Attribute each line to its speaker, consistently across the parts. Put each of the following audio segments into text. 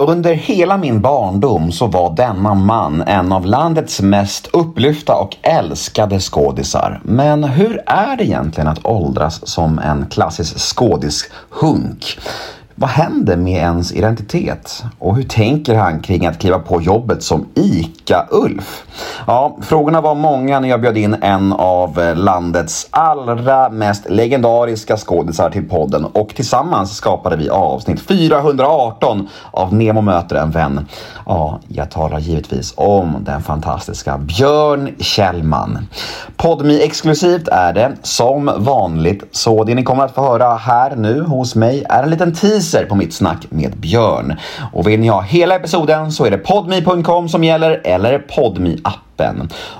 Speaker 1: Under hela min barndom så var denna man en av landets mest upplyfta och älskade skådisar. Men hur är det egentligen att åldras som en klassisk skådishunk? Vad händer med ens identitet? Och hur tänker han kring att kliva på jobbet som ICA-Ulf? Ja, frågorna var många när jag bjöd in en av eh, landets allra mest legendariska skådisar till podden och tillsammans skapade vi avsnitt 418 av Nemo möter en vän. Ja, jag talar givetvis om den fantastiska Björn Kjellman. Podmi exklusivt är det som vanligt, så det ni kommer att få höra här nu hos mig är en liten teaser på mitt snack med Björn. Och vill ni ha hela episoden så är det podmi.com som gäller eller podmi appen.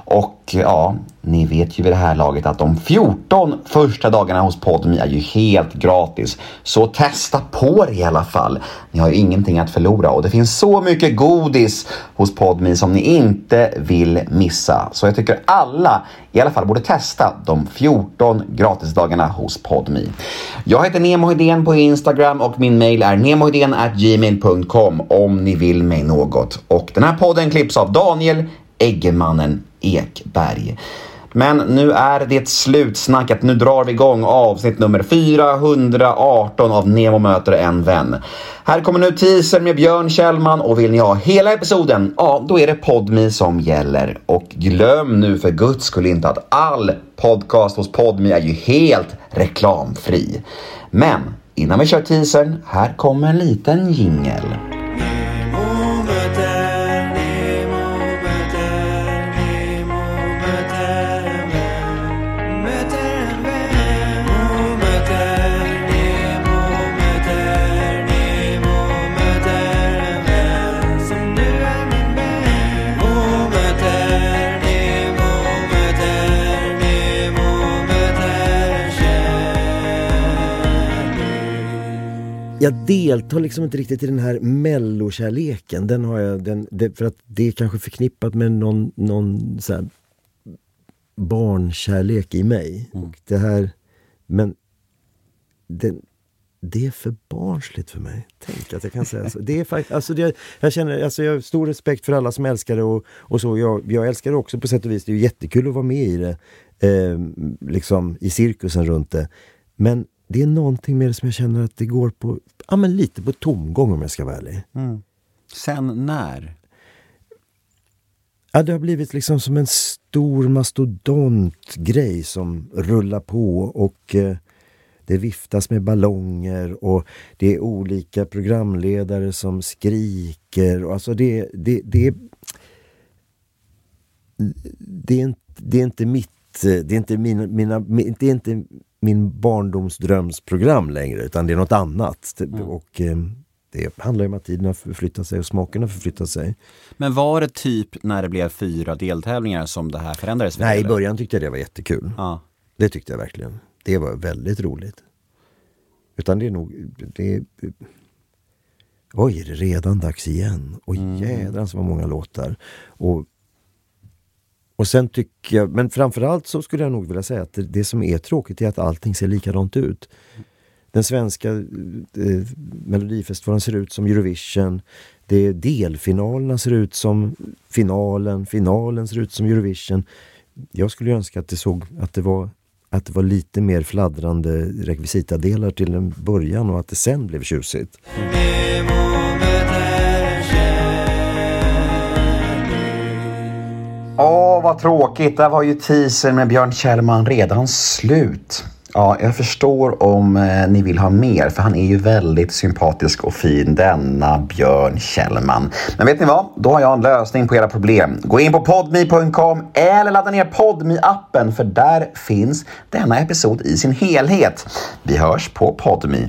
Speaker 1: Och ja, ni vet ju vid det här laget att de 14 första dagarna hos Podmi är ju helt gratis. Så testa på det i alla fall. Ni har ju ingenting att förlora och det finns så mycket godis hos Podmi som ni inte vill missa. Så jag tycker alla i alla fall borde testa de 14 gratisdagarna hos Podmi. Jag heter Nemo Hedén på Instagram och min mail är gmail.com om ni vill mig något. Och den här podden klipps av Daniel Eggemannen Ekberg. Men nu är det slutsnackat. Nu drar vi igång avsnitt nummer 418 av Nemo möter en vän. Här kommer nu teasern med Björn Kjellman och vill ni ha hela episoden, ja då är det Podmi som gäller. Och glöm nu för guds skull inte att all podcast hos Podmi är ju helt reklamfri. Men innan vi kör teasern, här kommer en liten jingel.
Speaker 2: Jag deltar liksom inte riktigt i den här mellokärleken. Den har jag, den, det, för att det är kanske förknippat med någon, någon så här barnkärlek i mig. Mm. Och det här, men det, det är för barnsligt för mig. Tänk att jag kan säga så. Det är faktiskt, alltså det, jag, känner, alltså jag har stor respekt för alla som älskar det och, och så. Jag, jag älskar det också på sätt och vis. Det är jättekul att vara med i det. Eh, liksom i cirkusen runt det. Men det är någonting med det som jag känner att det går på, ja men lite på tomgång om jag ska vara ärlig. Mm.
Speaker 1: Sen när?
Speaker 2: Ja, det har blivit liksom som en stor mastodontgrej som rullar på och eh, det viftas med ballonger och det är olika programledare som skriker. Och alltså det, det, det, det, är, det är inte mitt det är inte mina, mina, det är inte min barndomsdrömsprogram längre utan det är något annat. Mm. Och eh, det handlar om att tiden har förflyttat sig och smaken har förflyttat sig.
Speaker 1: Men var det typ när det blev fyra deltävlingar som det här förändrades?
Speaker 2: Nej, i början tyckte jag det var jättekul. Ja. Det tyckte jag verkligen. Det var väldigt roligt. Utan det är nog... Det är, oj, är det redan dags igen? Oj mm. jädrans vad många låtar. Och och sen tycker jag, men framförallt så skulle jag nog vilja säga att det, det som är tråkigt är att allting ser likadant ut. Den svenska eh, Melodifestivalen ser ut som Eurovision. Det, delfinalerna ser ut som finalen, finalen ser ut som Eurovision. Jag skulle önska att det, såg, att det, var, att det var lite mer fladdrande rekvisitadelar till en början och att det sen blev tjusigt. Mm.
Speaker 1: Åh, vad tråkigt. Där var ju teasern med Björn Kjellman redan slut. Ja, jag förstår om eh, ni vill ha mer, för han är ju väldigt sympatisk och fin, denna Björn Kjellman. Men vet ni vad? Då har jag en lösning på era problem. Gå in på podme.com eller ladda ner podmi appen för där finns denna episod i sin helhet. Vi hörs på podme.